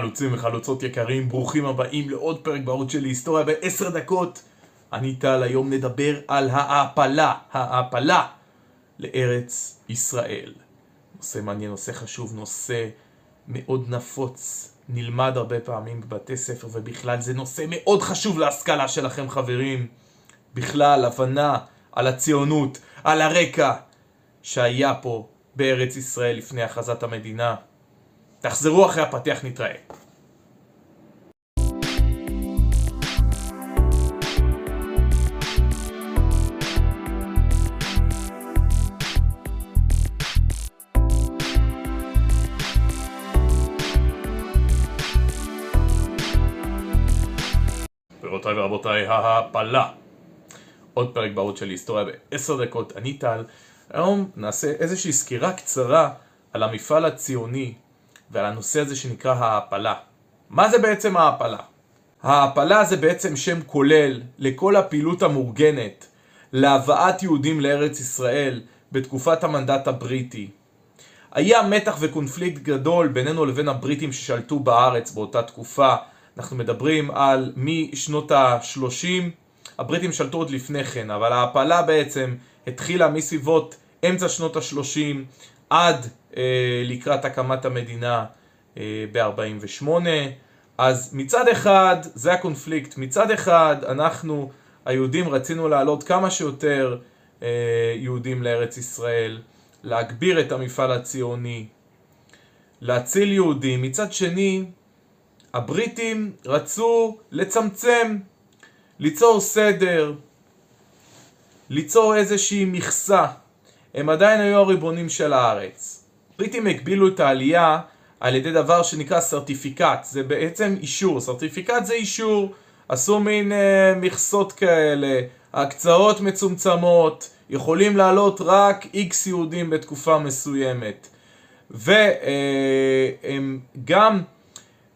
חלוצים וחלוצות יקרים, ברוכים הבאים לעוד פרק בערוץ של היסטוריה בעשר דקות. אני טל, היום נדבר על העפלה, העפלה לארץ ישראל. נושא מעניין, נושא חשוב, נושא מאוד נפוץ, נלמד הרבה פעמים בבתי ספר ובכלל זה נושא מאוד חשוב להשכלה שלכם חברים. בכלל, הבנה על הציונות, על הרקע שהיה פה בארץ ישראל לפני הכרזת המדינה. תחזרו אחרי הפתיח, נתראה. גבירותיי ורבותיי, ההעפלה. עוד פרק בערוץ של היסטוריה בעשר דקות, אני טל. היום נעשה איזושהי סקירה קצרה על המפעל הציוני ועל הנושא הזה שנקרא העפלה. מה זה בעצם העפלה? העפלה זה בעצם שם כולל לכל הפעילות המאורגנת להבאת יהודים לארץ ישראל בתקופת המנדט הבריטי. היה מתח וקונפליקט גדול בינינו לבין הבריטים ששלטו בארץ באותה תקופה. אנחנו מדברים על משנות ה-30, הבריטים שלטו עוד לפני כן, אבל ההעפלה בעצם התחילה מסביבות אמצע שנות ה-30 עד אה, לקראת הקמת המדינה אה, ב-48. אז מצד אחד זה הקונפליקט, מצד אחד אנחנו היהודים רצינו לעלות כמה שיותר אה, יהודים לארץ ישראל, להגביר את המפעל הציוני, להציל יהודים, מצד שני הבריטים רצו לצמצם, ליצור סדר, ליצור איזושהי מכסה. הם עדיין היו הריבונים של הארץ. הבריטים הגבילו את העלייה על ידי דבר שנקרא סרטיפיקט, זה בעצם אישור, סרטיפיקט זה אישור, עשו מין אה, מכסות כאלה, הקצאות מצומצמות, יכולים לעלות רק איקס יהודים בתקופה מסוימת. והם אה, גם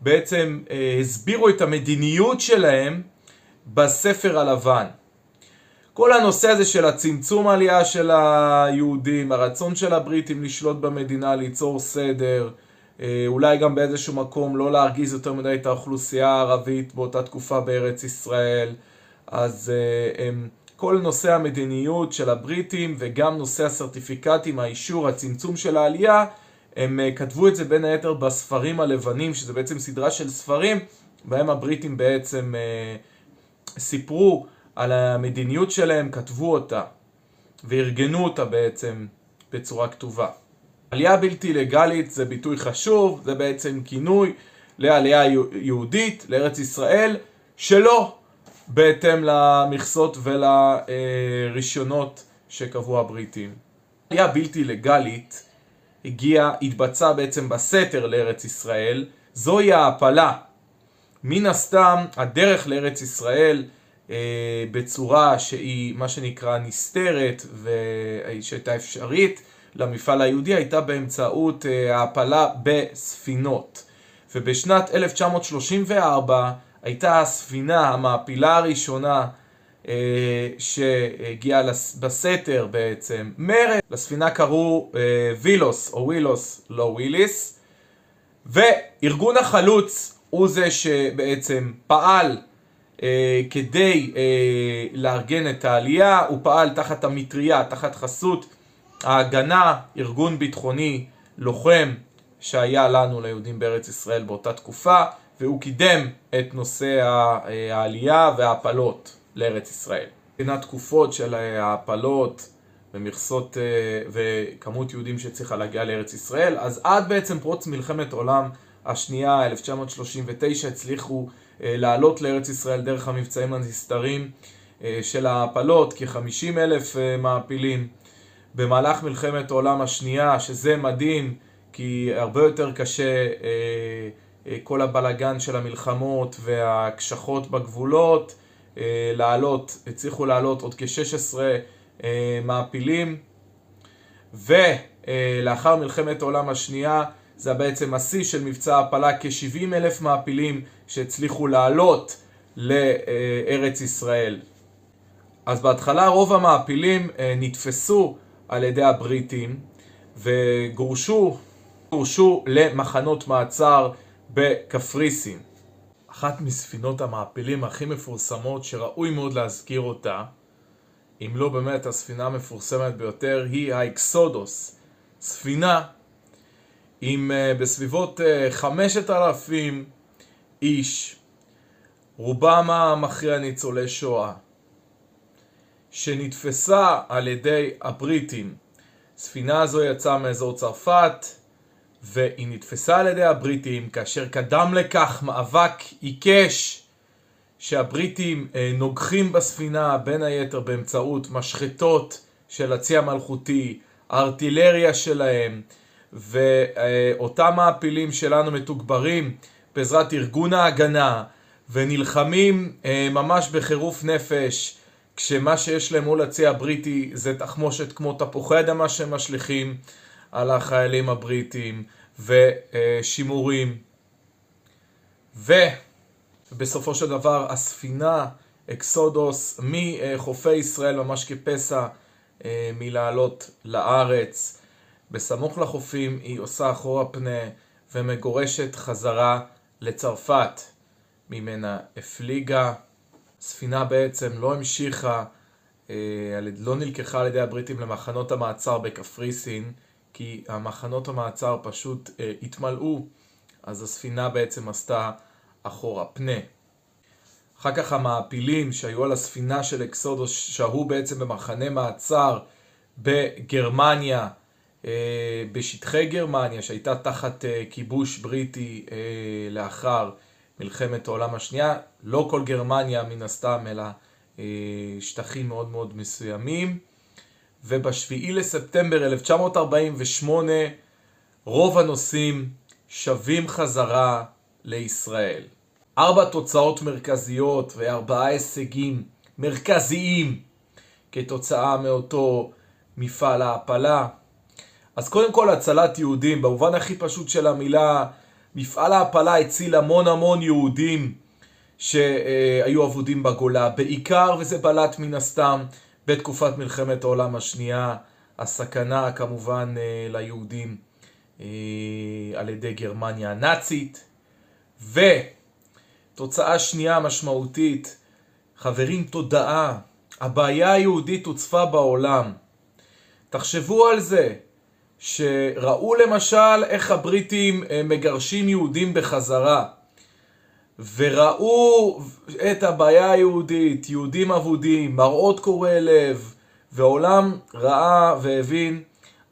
בעצם אה, הסבירו את המדיניות שלהם בספר הלבן. כל הנושא הזה של הצמצום העלייה של היהודים, הרצון של הבריטים לשלוט במדינה, ליצור סדר, אה, אולי גם באיזשהו מקום לא להרגיז יותר מדי את האוכלוסייה הערבית באותה תקופה בארץ ישראל, אז אה, כל נושא המדיניות של הבריטים וגם נושא הסרטיפיקטים, האישור, הצמצום של העלייה, הם אה, כתבו את זה בין היתר בספרים הלבנים, שזה בעצם סדרה של ספרים, בהם הבריטים בעצם סיפרו על המדיניות שלהם, כתבו אותה וארגנו אותה בעצם בצורה כתובה. עלייה בלתי לגלית זה ביטוי חשוב, זה בעצם כינוי לעלייה יהודית לארץ ישראל שלא בהתאם למכסות ולרישיונות שקבעו הבריטים. עלייה בלתי לגלית הגיעה, התבצעה בעצם בסתר לארץ ישראל, זוהי ההעפלה. מן הסתם הדרך לארץ ישראל בצורה שהיא מה שנקרא נסתרת ושהייתה אפשרית למפעל היהודי הייתה באמצעות אה, העפלה בספינות. ובשנת 1934 הייתה הספינה המעפילה הראשונה אה, שהגיעה בסתר בעצם מרד, לספינה קראו וילוס או וילוס לא וויליס וארגון החלוץ הוא זה שבעצם פעל אה, כדי אה, לארגן את העלייה, הוא פעל תחת המטריה, תחת חסות ההגנה, ארגון ביטחוני לוחם שהיה לנו ליהודים בארץ ישראל באותה תקופה, והוא קידם את נושא אה, העלייה וההפלות לארץ ישראל. בין התקופות של ההפלות ומכסות וכמות יהודים שצריכה להגיע לארץ ישראל, אז עד בעצם פרוץ מלחמת עולם השנייה, 1939, הצליחו אה, לעלות לארץ ישראל דרך המבצעים הנסתרים אה, של ההפלות, כ-50 אלף אה, מעפילים. במהלך מלחמת העולם השנייה, שזה מדהים, כי הרבה יותר קשה כל הבלגן של המלחמות וההקשחות בגבולות, לעלות, הצליחו לעלות עוד כ-16 מעפילים, ולאחר מלחמת העולם השנייה זה בעצם השיא של מבצע הפלה, כ-70 אלף מעפילים שהצליחו לעלות לארץ ישראל. אז בהתחלה רוב המעפילים אה, נתפסו על ידי הבריטים וגורשו גורשו למחנות מעצר בקפריסין. אחת מספינות המעפילים הכי מפורסמות שראוי מאוד להזכיר אותה, אם לא באמת הספינה המפורסמת ביותר, היא האקסודוס. ספינה עם uh, בסביבות uh, 5,000 איש, רובם המכריע ניצולי שואה, שנתפסה על ידי הבריטים. ספינה הזו יצאה מאזור צרפת, והיא נתפסה על ידי הבריטים, כאשר קדם לכך מאבק עיקש שהבריטים אה, נוגחים בספינה בין היתר באמצעות משחטות של הצי המלכותי, הארטילריה שלהם, ואותם מעפילים שלנו מתוגברים בעזרת ארגון ההגנה, ונלחמים אה, ממש בחירוף נפש, כשמה שיש להם מול הצי הבריטי זה תחמושת כמו תפוחי אדמה שהם משליכים על החיילים הבריטים, ושימורים. ובסופו של דבר הספינה אקסודוס מחופי ישראל ממש כפסע אה, מלעלות לארץ. בסמוך לחופים היא עושה אחורה פנה ומגורשת חזרה לצרפת. ממנה הפליגה. ספינה בעצם לא המשיכה, אה, לא נלקחה על ידי הבריטים למחנות המעצר בקפריסין, כי המחנות המעצר פשוט אה, התמלאו, אז הספינה בעצם עשתה אחורה פנה. אחר כך המעפילים שהיו על הספינה של אקסודוס שהו בעצם במחנה מעצר בגרמניה, בשטחי גרמניה שהייתה תחת אה, כיבוש בריטי אה, לאחר מלחמת העולם השנייה, לא כל גרמניה מן הסתם אלא אה, שטחים מאוד מאוד מסוימים. ובשביעי לספטמבר 1948 רוב הנוסעים שבים חזרה לישראל. ארבע תוצאות מרכזיות וארבעה הישגים מרכזיים כתוצאה מאותו מפעל ההעפלה. אז קודם כל הצלת יהודים, במובן הכי פשוט של המילה, מפעל ההעפלה הציל המון המון יהודים שהיו אבודים בגולה, בעיקר, וזה בלט מן הסתם, בתקופת מלחמת העולם השנייה, הסכנה כמובן אה, ליהודים אה, על ידי גרמניה הנאצית. ותוצאה שנייה משמעותית, חברים, תודעה. הבעיה היהודית הוצפה בעולם. תחשבו על זה, שראו למשל איך הבריטים אה, מגרשים יהודים בחזרה. וראו את הבעיה היהודית, יהודים אבודים, מראות קורעי לב, והעולם ראה והבין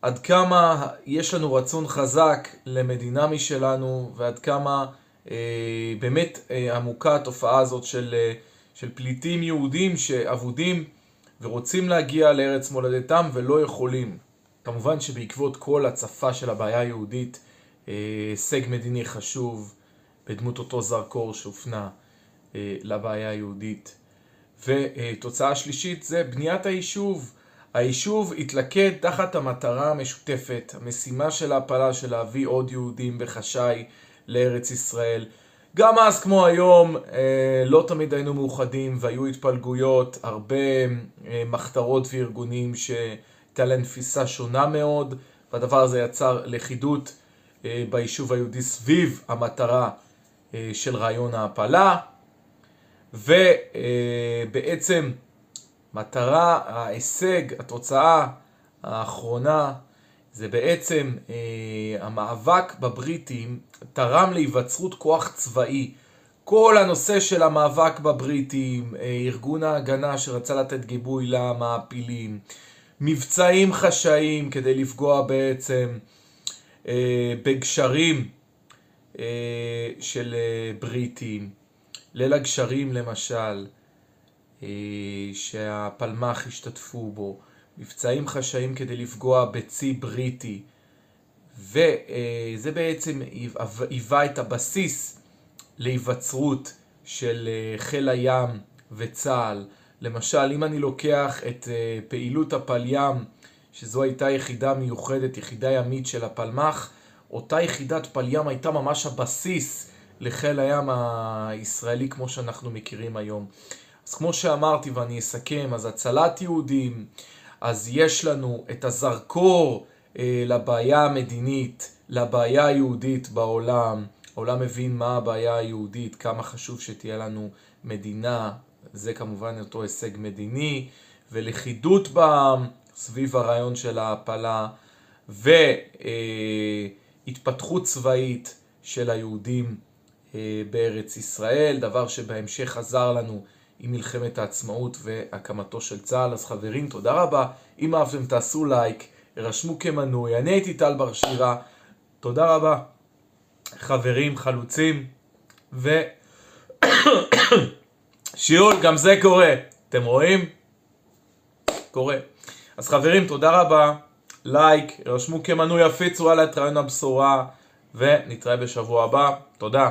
עד כמה יש לנו רצון חזק למדינה משלנו, ועד כמה אה, באמת אה, עמוקה התופעה הזאת של, אה, של פליטים יהודים שאבודים ורוצים להגיע לארץ מולדתם ולא יכולים. כמובן שבעקבות כל הצפה של הבעיה היהודית, אה, הישג מדיני חשוב, בדמות אותו זרקור שהופנה אה, לבעיה היהודית. ותוצאה שלישית זה בניית היישוב. היישוב התלכד תחת המטרה המשותפת, המשימה של ההפלה של להביא עוד יהודים בחשאי לארץ ישראל. גם אז כמו היום אה, לא תמיד היינו מאוחדים והיו התפלגויות, הרבה מחתרות וארגונים שהייתה להם תפיסה שונה מאוד והדבר הזה יצר לכידות ביישוב היהודי סביב המטרה אה, של רעיון ההעפלה, ובעצם מטרה, ההישג, התוצאה האחרונה, זה בעצם אה, המאבק בבריטים תרם להיווצרות כוח צבאי. כל הנושא של המאבק בבריטים, אה, ארגון ההגנה שרצה לתת גיבוי למעפילים, מבצעים חשאיים כדי לפגוע בעצם בגשרים אה, של אה, בריטים, ליל הגשרים למשל, אה, שהפלמ"ח השתתפו בו, מבצעים חשאיים כדי לפגוע בצי בריטי, וזה בעצם היווה את הבסיס להיווצרות של חיל הים וצה"ל. למשל, אם אני לוקח את פעילות הפליים, שזו הייתה יחידה מיוחדת, יחידה ימית של הפלמ"ח, אותה יחידת פליים הייתה ממש הבסיס לחיל הים הישראלי כמו שאנחנו מכירים היום. אז כמו שאמרתי ואני אסכם, אז הצלת יהודים, אז יש לנו את הזרקור אה, לבעיה המדינית, לבעיה היהודית בעולם, העולם מבין מה הבעיה היהודית, כמה חשוב שתהיה לנו מדינה, זה כמובן אותו הישג מדיני, ולכידות בעם סביב הרעיון של ההעפלה, והתפתחות צבאית של היהודים אה, בארץ ישראל, דבר שבהמשך עזר לנו עם מלחמת העצמאות והקמתו של צה"ל. אז חברים, תודה רבה. אם אהבתם תעשו לייק, רשמו כמנוי. אני הייתי טל בר שירה. תודה רבה. חברים, חלוצים, ו... שיעול, גם זה קורה. אתם רואים? קורה. אז חברים, תודה רבה. לייק, רשמו כמנוי, הפיצו הלאה את רעיון הבשורה, ונתראה בשבוע הבא. תודה.